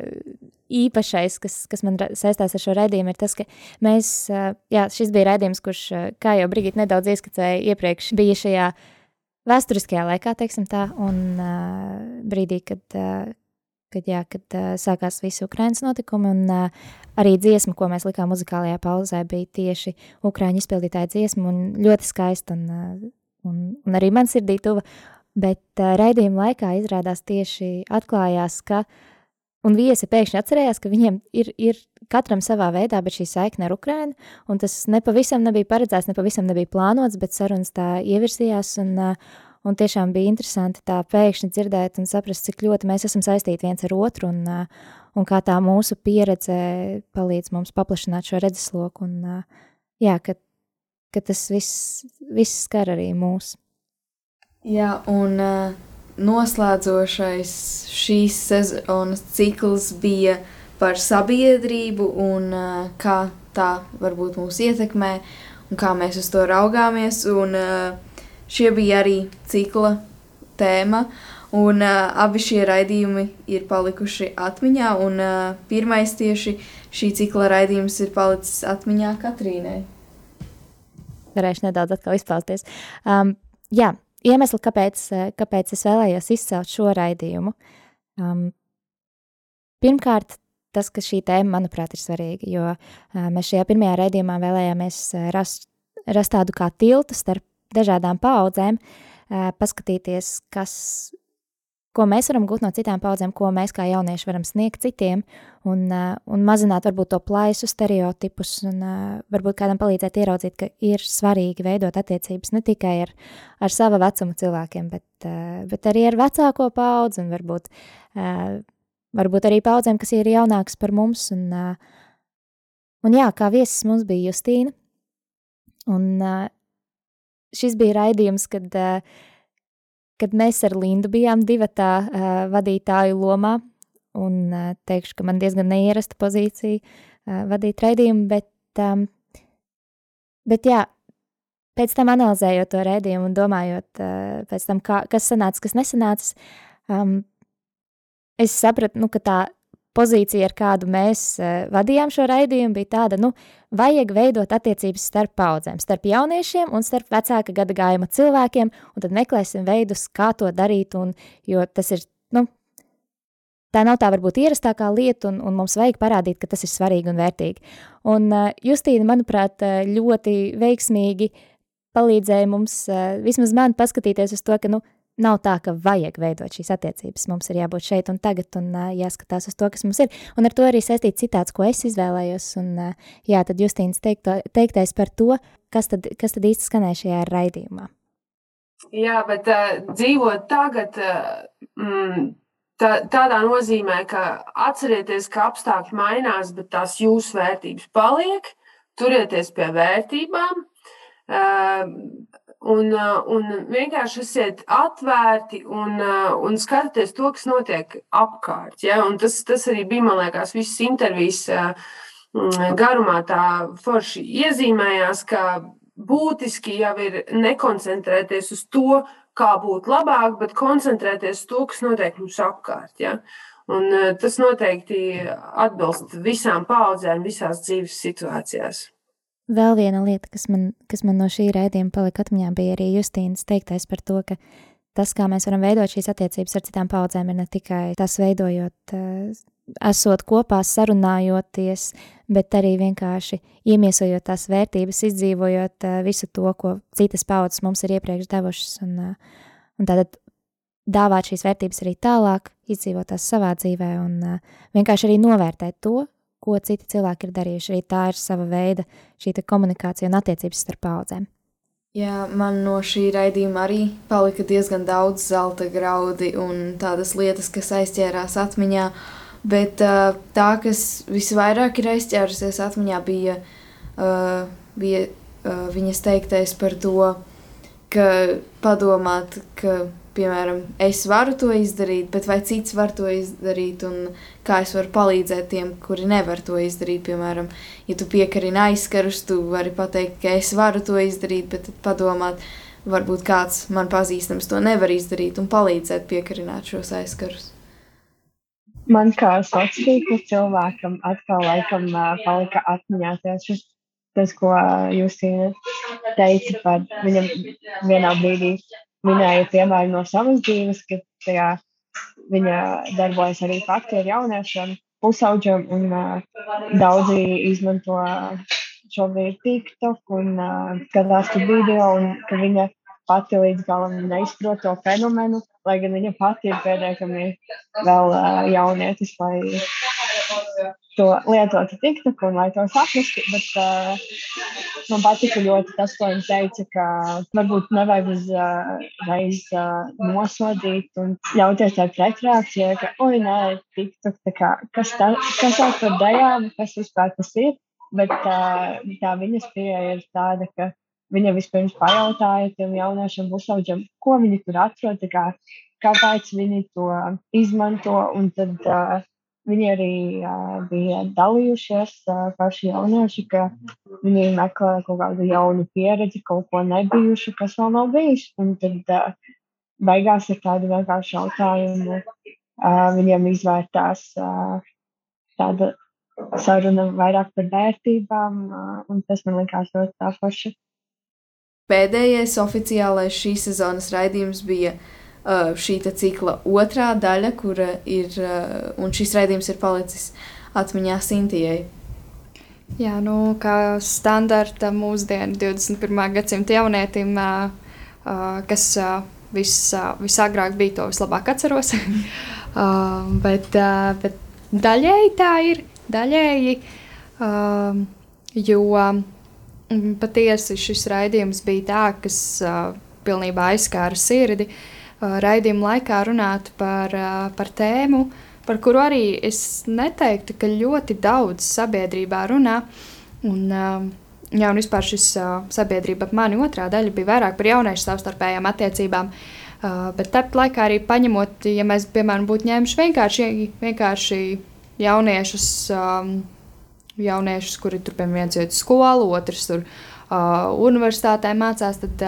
īpašais, kas, kas man saistās ar šo raidījumu, ir tas, ka mēs, uh, jā, šis bija raidījums, kurš, uh, kā jau Brigita nedaudz ieskicēja iepriekš, bija šajā vēsturiskajā laikā, teiksim tā, un uh, brīdī, kad, uh, kad, jā, kad uh, sākās visi Ukrainas notikumi, un uh, arī dziesma, ko mēs likām muzikālajā pauzē, bija tieši Ukrāņu izpildītāja dziesma, un ļoti skaista, un, uh, un, un arī man sirdī tuva, bet uh, raidījuma laikā izrādās tieši atklājās, ka, un viesi pēkšņi atcerējās, ka viņiem ir, ir katram savā veidā, bet šī saikne ar Ukrainu, un tas nepavisam nebija paredzēts, nepavisam nebija plānots, bet sarunas tā ievirzījās, un uh, Un tiešām bija interesanti tā pēkšņi dzirdēt un saprast, cik ļoti mēs esam saistīti viens ar otru un, un kā tā mūsu pieredze palīdz mums paplašināt šo redzesloku. Un, jā, ka, ka tas viss, viss skar arī mūs. Jā, un uh, noslēdzošais šīs sezonas cikls bija par sabiedrību un uh, kā tā varbūt mūs ietekmē un kā mēs uz to raugāmies. Un, uh, Šie bija arī cikla tēma, un uh, abi šie raidījumi ir palikuši atmiņā, un uh, pirmais tieši šī cikla raidījums ir palicis atmiņā Katrīnai. Varēšu nedaudz atkal izpausties. Um, jā, iemesli, kāpēc, kāpēc es vēlējos izcelt šo raidījumu. Um, pirmkārt, tas, ka šī tēma, manuprāt, ir svarīga, jo uh, mēs šajā pirmajā raidījumā vēlējāmies rast, rast tādu kā tiltu starp dažādām paudzēm, paskatīties, kas, ko mēs varam gūt no citām paudzēm, ko mēs kā jaunieši varam sniegt citiem, un, un mazināt varbūt to plaisu stereotipus, un varbūt kādam palīdzēt ieraudzīt, ka ir svarīgi veidot attiecības ne tikai ar, ar sava vecuma cilvēkiem, bet, bet arī ar vecāko paudzi, un varbūt, varbūt arī paudzēm, kas ir jaunākas par mums, un, un jā, kā viesis mums bija Justīna, un šis bija raidījums, kad, uh, kad mēs ar Lindu bijām divi tā uh, vadītāju lomā. Un uh, teikšu, ka man diezgan neierasta pozīcija uh, vadīt raidījumu, bet, um, bet jā, pēc tam analizējot to raidījumu un domājot uh, pēc tam, kā, kas sanāca, kas nesanāca, um, es sapratu, nu, ka tā pozīcija, ar kādu mēs uh, vadījām šo raidījumu, bija tāda, nu, vajag veidot attiecības starp paudzēm, starp jauniešiem un starp vecāka gada gājuma cilvēkiem, un tad meklēsim veidus, kā to darīt, un, jo tas ir, nu, tā nav tā varbūt ierastākā lieta, un, un mums vajag parādīt, ka tas ir svarīgi un vērtīgi. Un uh, Justīna, manuprāt, ļoti veiksmīgi palīdzēja mums, uh, vismaz man, paskatīties uz to, ka, nu, Nav tā, ka vajag veidot šīs attiecības. Mums ir jābūt šeit un tagad, un uh, jāskatās uz to, kas mums ir. Un ar to arī saistīts citāts, ko es izvēlējos. Un, uh, jā, tad Justīns teikto, teiktais par to, kas tad, kas tad īsti skanēja šajā raidījumā. Jā, bet uh, dzīvot tagad, uh, mm, tā, tādā nozīmē, ka atcerieties, ka apstākļi mainās, bet tās jūsu vērtības paliek. Turieties pie vērtībām. Uh, Un, uh, un vienkārši esiet atvērti un, uh, un skatieties to, kas notiek apkārt. Ja? Un tas, tas arī bija, man liekas, visas intervijas uh, mm, garumā tā forši iezīmējās, ka būtiski jau ir nekoncentrēties uz to, kā būt labāk, bet koncentrēties uz to, kas notiek mums apkārt. Ja? Un tas noteikti atbilst visām paudzēm, visās dzīves situācijās. Vēl viena lieta, kas man, kas man no šī raidījuma palika atmiņā, bija arī Justīnas teiktais par to, ka tas, kā mēs varam veidot šīs attiecības ar citām paudzēm, ir ne tikai tas veidojot, eh, esot kopā, sarunājoties, bet arī vienkārši iemiesojot tās vērtības, izdzīvojot eh, visu to, ko citas paudzes mums ir iepriekš devušas, un, eh, un tātad dāvāt šīs vērtības arī tālāk, izdzīvot tās savā dzīvē un vienkārši arī novērtēt to, ko citi cilvēki ir darījuši. Arī tā ir sava veida šī komunikācija un attiecības starp paudzēm. Jā, man no šī raidījuma arī palika diezgan daudz zelta graudi un tādas lietas, kas aizķērās atmiņā. Bet uh, tā, kas visvairāk ir aizķērusies atmiņā, bija, uh, bija uh, viņas teiktais par to, ka padomāt, ka piemēram, es varu to izdarīt, bet vai cits var to izdarīt, un kā es varu palīdzēt tiem, kuri nevar to izdarīt. Piemēram, ja tu piekarini aizkarus, tu vari pateikt, ka es varu to izdarīt, bet padomāt, varbūt kāds man pazīstams to nevar izdarīt un palīdzēt piekarināt šos aizkarus. Man kā sociālajam cilvēkam atkal laikam palika atmiņā šis tas, ko jūs teicat par viņam vienā brīdī minēju piemēru no savas dzīves, ka tajā viņa darbojas arī ar aktieru jauniešiem, pusauģiem, un uh, daudzi izmanto šobrīd TikTok un uh, skatās tur video, un ka viņa pati līdz galam neizprot to fenomenu, lai gan viņa pati ir pietiekami vēl uh, jaunietis, lai to lietotu TikTok un lai to saprastu, bet uh, man patika ļoti tas, ko viņa teica, ka varbūt nevajag uzreiz uh, uh, nosodīt un ļauties tā pretreakcijai, ka, oi, nē, TikTok, tā kā, kas, tā, kas tā par dejām, kas vispār tas ir, bet uh, tā viņas pieeja ir tāda, ka viņa vispirms pajautāja tiem jauniešiem pusauģiem, ko viņi tur atrod, kā, kāpēc viņi to izmanto, un tad uh, Viņi arī uh, bija dalījušies uh, paši jaunieši, ka viņi meklē kaut kādu jaunu pieredzi, kaut ko nebijušu, kas vēl nav bijis. Un tad uh, beigās ir tādi vienkārši jautājumi. Uh, viņiem izvērtās uh, tāda saruna vairāk par vērtībām, uh, un tas man likās ļoti tā paša. Pēdējais oficiālais šīs sezonas raidījums bija šī cikla otrā daļa, kura ir, uh, un šis raidījums ir palicis atmiņā Sintijai. Jā, nu, kā standarta mūsdienu 21. gadsimta jaunietim, uh, uh, kas uh, vis, uh, visagrāk bija to vislabāk atceros. uh, bet, uh, bet daļēji tā ir, daļēji, uh, jo um, patiesi šis raidījums bija tā, kas uh, pilnībā aizskāra sirdi. Uh, raidījuma laikā runāt par, par tēmu, par kuru arī es neteiktu, ka ļoti daudz sabiedrībā runā. Un, jā, un vispār šis sabiedrība ap mani otrā daļa bija vairāk par jauniešu savstarpējām attiecībām. Bet tāpat laikā arī paņemot, ja mēs, piemēram, būtu ņēmuši vienkārši, vienkārši jauniešus, jauniešus, kuri tur, piemēram, viens iet uz skolu, otrs tur universitātē mācās, tad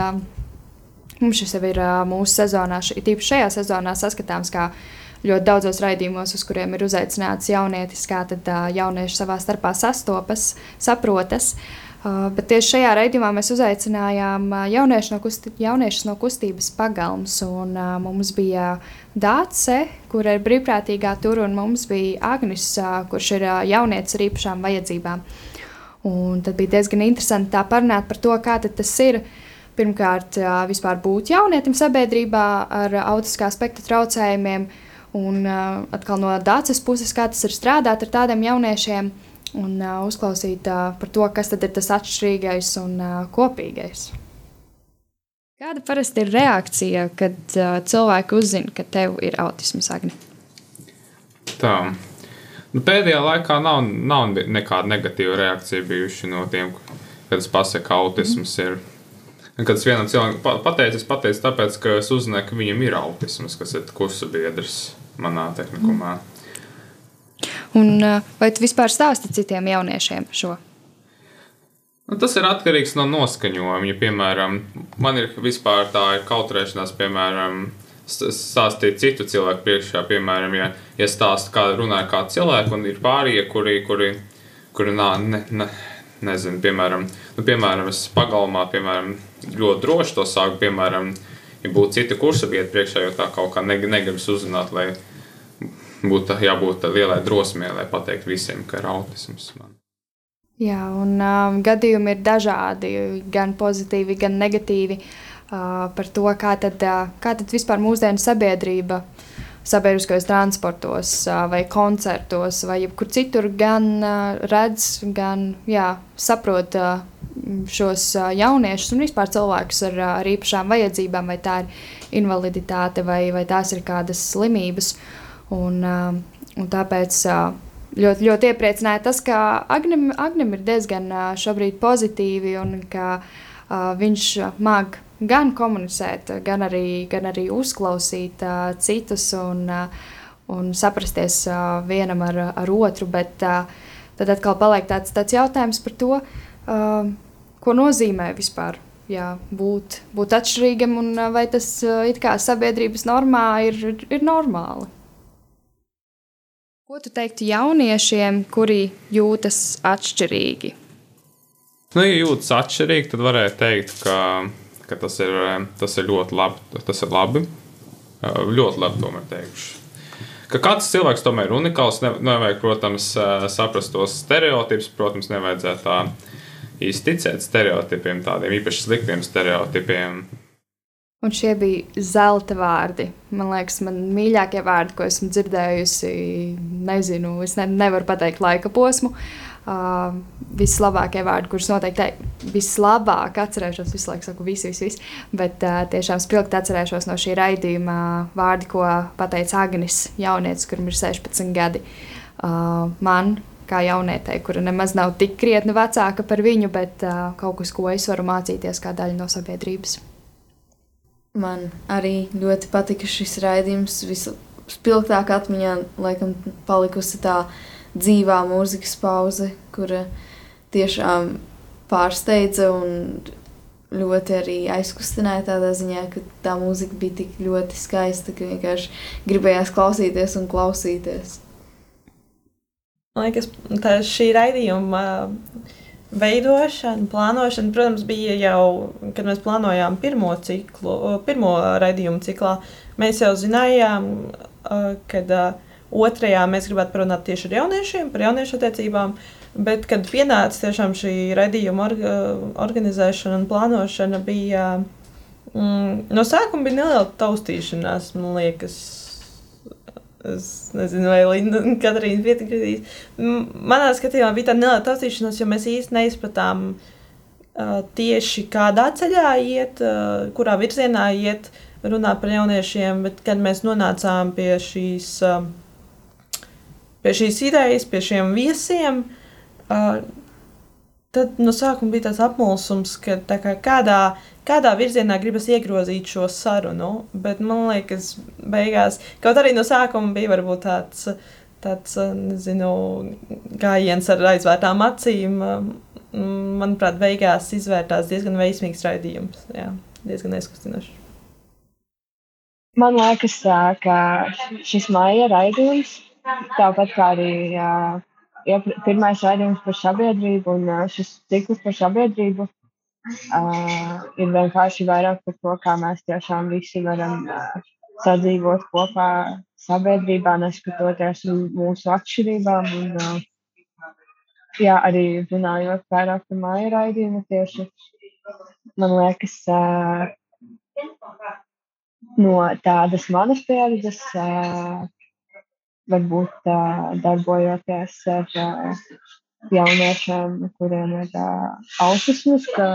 Mums šis jau ir mūsu sezonā, tīpaši šajā sezonā saskatāms kā ļoti daudzos raidījumos, uz kuriem ir uzaicināts jaunietis, kā tad jaunieši savā starpā sastopas, saprotas. Bet tieši šajā raidījumā mēs uzaicinājām jauniešus no, kusti, jauniešus no kustības pagalms. Un, uh, mums bija Dāce, kur ir brīvprātīgā tur, un mums bija Agnis, uh, kurš ir uh, jaunietis ar īpašām vajadzībām. Un tad bija diezgan interesanti tā parunāt par to, kā tas ir uh, pirmkārt vispār būt jaunietim sabiedrībā ar autiskā spektra traucējumiem, un atkal no dāces puses, kā tas ir strādāt ar tādiem jauniešiem, un uzklausīt par to, kas tad ir tas atšķirīgais un kopīgais. Kāda parasti ir reakcija, kad cilvēki uzzina, ka tev ir autisms agni? Tā. Nu, pēdējā laikā nav, nav nekāda negatīva reakcija bijuši no tiem, kad es pasaku, ka autisms mm. ir Kad es vienam cilvēkam pateicu, es pateicu, tāpēc, ka es uzzināju, ka viņam ir autisms, kas ir kursa biedrs manā tehnikumā. Un, vai tu vispār stāsti citiem jauniešiem šo? Nu, tas ir atkarīgs no noskaņojuma. Ja, piemēram, man ir vispār tā ir kautrēšanās, piemēram, stāstīt citu cilvēku priekšā. Piemēram, ja, ja stāsta, kā runāja kāds cilvēks, un ir pārējie, kuri, kuri, kuri nā, ne, ne, nezinu, piemēram, nu, piemēram, es pagalmā, piemēram, ļoti droši to sāku, piemēram, ja būtu cita kursa vieta priekšā, jo tā kaut kā negribas uzzināt, lai būtu jābūt lielai drosmei, lai pateiktu visiem, ka ir autisms. Man. Jā, un um, gadījumi ir dažādi, gan pozitīvi, gan negatīvi. Uh, par to, kā tad, uh, kā tad vispār mūsdienu sabiedrība sabiedriskajos transportos, vai koncertos, vai jebkur citur gan redz, gan jā, saprot šos jauniešus un vispār cilvēkus ar, ar īpašām vajadzībām, vai tā ir invaliditāte, vai, vai tās ir kādas slimības. Un, un tāpēc ļoti, ļoti iepriecināja tas, ka Agnim, Agnim ir diezgan šobrīd pozitīvi un ka viņš māk gan komunicēt, gan arī, gan arī uzklausīt uh, citus un, uh, un saprasties uh, vienam ar, ar otru. Bet uh, tad atkal paliek tāds, tāds jautājums par to, uh, ko nozīmē vispār. Jā, būt, būt atšķirīgam, un vai tas it kā sabiedrības normā ir, ir normāli. Ko tu teiktu jauniešiem, kuri jūtas atšķirīgi? Nu, ja jūtas atšķirīgi, tad varētu teikt, ka, ka tas, ir, tas ir ļoti labi. Tas ir labi. Ļoti labi, tomēr teikšu. Ka katrs cilvēks tomēr ir unikāls. Ne, nevajag, protams, saprast tos stereotipus. Protams, nevajadzētu tā īsti ticēt stereotipiem, tādiem īpaši sliktiem stereotipiem. Un šie bija zelta vārdi. Man liekas, man mīļākie vārdi, ko esmu dzirdējusi. Nezinu, es ne, nevaru pateikt laika posmu. Uh, vislabākie vārdi, kurus noteikti vislabāk atcerēšos, visu laiku saku, visi, visi, visi. Bet uh, tiešām spilgti atcerēšos no šī raidījuma vārdi, ko pateica Agnis, jaunietis, kurim ir 16 gadi. Uh, man, kā jaunietei, kura nemaz nav tik krietni vecāka par viņu, bet uh, kaut kas, ko es varu mācīties kā daļa no sabiedrības. Man arī ļoti patika šis raidījums. Vispilgtāk atmiņā laikam palikusi tā dzīvā mūzikas pauze, kura tiešām pārsteidza un ļoti arī aizkustināja tādā ziņā, ka tā mūzika bija tik ļoti skaista, ka vienkārši gribējās klausīties un klausīties. Man liekas, tā šī raidījuma veidošana, plānošana, protams, bija jau, kad mēs plānojām pirmo ciklu, pirmo raidījumu ciklā. Mēs jau zinājām, ka otrajā mēs gribētu parunāt tieši ar jauniešiem, par jauniešu attiecībām. Bet, kad pienāca šī raidījuma organizēšana un plānošana, bija mm, no sākuma bija neliela taustīšanās, man liekas Es nezinu, vai Linda un Katrīna piekritīs. Manā skatījumā bija tā neliela taustīšanās, jo mēs īsti neizpratām uh, tieši kādā ceļā iet, uh, kurā virzienā iet, runāt par jauniešiem. Bet, kad mēs nonācām pie šīs, uh, pie šīs idejas, pie šiem viesiem, uh, tad no sākuma bija tāds apmulsums, ka kā kādā kādā virzienā gribas iegrozīt šo sarunu. Bet man liekas, beigās, kaut arī no sākuma bija varbūt tāds, tāds nezinu, gājiens ar aizvērtām acīm. Manuprāt, beigās izvērtās diezgan veiksmīgs raidījums. Jā, diezgan aizkustinošs. Man liekas, ka šis māja raidījums, tāpat kā arī ja pirmais raidījums par sabiedrību un šis cikls par sabiedrību, Uh, ir vienkārši vairāk par to, kā mēs tiešām visi varam uh, sadzīvot kopā sabiedrībā, neskatoties uz mūsu atšķirībām. Un, uh, jā, arī runājot vairāk par māju raidījumu, tieši man liekas, uh, no tādas manas pieredzes, uh, varbūt darbojoties ar jauniešiem, kuriem ir autisms, ka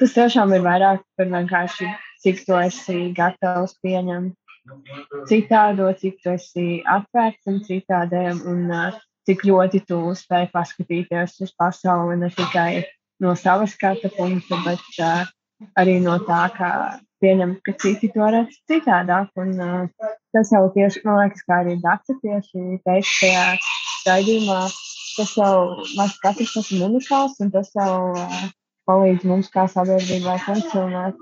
tas tiešām ir vairāk par vienkārši, cik tu esi gatavs pieņemt citādo, cik tu esi atvērts un citādiem, un uh, cik ļoti tu spēj paskatīties uz pasauli ne tikai no savas skatu punkta, bet uh, arī no tā, kā pieņemt, ka citi to redz citādāk. Un, uh, tas jau tieši, man liekas, kā arī Dārsa tieši teica šajā raidījumā, tas jau mēs katrs esam unikāls un tas jau uh, palīdz mums kā sabiedrībai funkcionēt.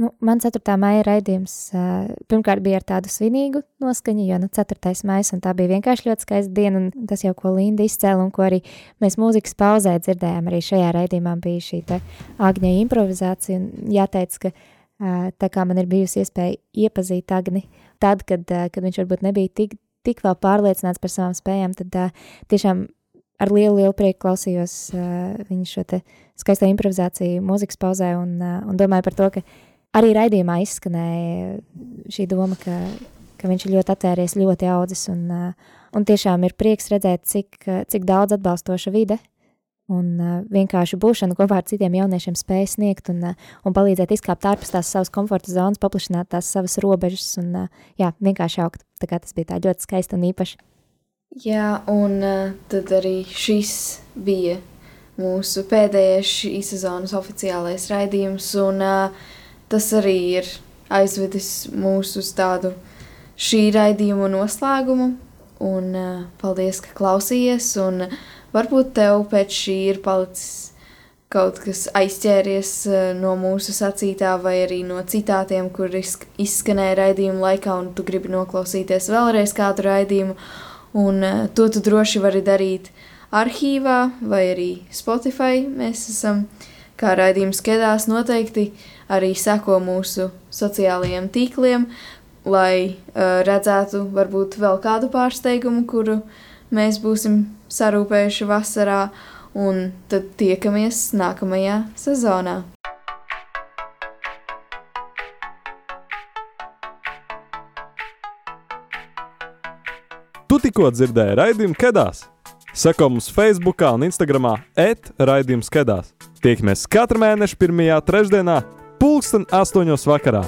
Nu, man 4. maija raidījums uh, pirmkārt bija ar tādu svinīgu noskaņu, jo nu, 4. maija un tā bija vienkārši ļoti skaista diena. Tas jau, ko Linda izcēla un ko arī mēs mūzikas pauzē dzirdējām, arī šajā raidījumā bija šī Agņa improvizācija. Un jāteic, ka uh, tā kā man ir bijusi iespēja iepazīt Agni, tad, kad, uh, kad viņš varbūt nebija tik, tik vēl pārliecināts par savām spējām, tad tiešām ar lielu, lielu prieku klausījos viņa šo skaisto improvizāciju mūzikas pauzē un, un domāju par to, ka arī raidījumā izskanēja šī doma, ka, ka viņš ir ļoti atvērties, ļoti audzis. Un, un tiešām ir prieks redzēt, cik, cik daudz atbalstoša vide un vienkārši būšana kopā ar citiem jauniešiem spēj sniegt un, un palīdzēt izkāpt ārpus tās savas komforta zonas, paplašināt tās savas robežas un jā, vienkārši augt. Tā kā tas bija tā ļoti skaisti un īpaši. Jā, un tad arī šis bija mūsu pēdējais šīs sezonas oficiālais raidījums. Un, uh, tas arī ir aizvedis mūs uz tādu šī raidījuma noslēgumu. Un, uh, paldies, ka klausījies. Un, uh, varbūt tev pēc šī ir palicis kaut kas aizķēries uh, no mūsu sacītā, vai arī no citātiem, kur izskanēja raidījuma laikā, un tu gribi noklausīties vēlreiz kādu raidījumu. Un, uh, to tu droši vari darīt arhīvā vai arī Spotify. Mēs esam kā raidījums skedās noteikti arī seko mūsu sociālajiem tīkliem, lai uh, redzētu varbūt vēl kādu pārsteigumu, kuru mēs būsim sarūpējuši vasarā, un tad tiekamies nākamajā sezonā. Tu tikko dzirdēji raidījumu Kedās. Seko mums Facebook un Instagram etraidījums Kedās. Tiekamies katru mēnešu pirmajā trešdienā pulksten astoņos vakarā.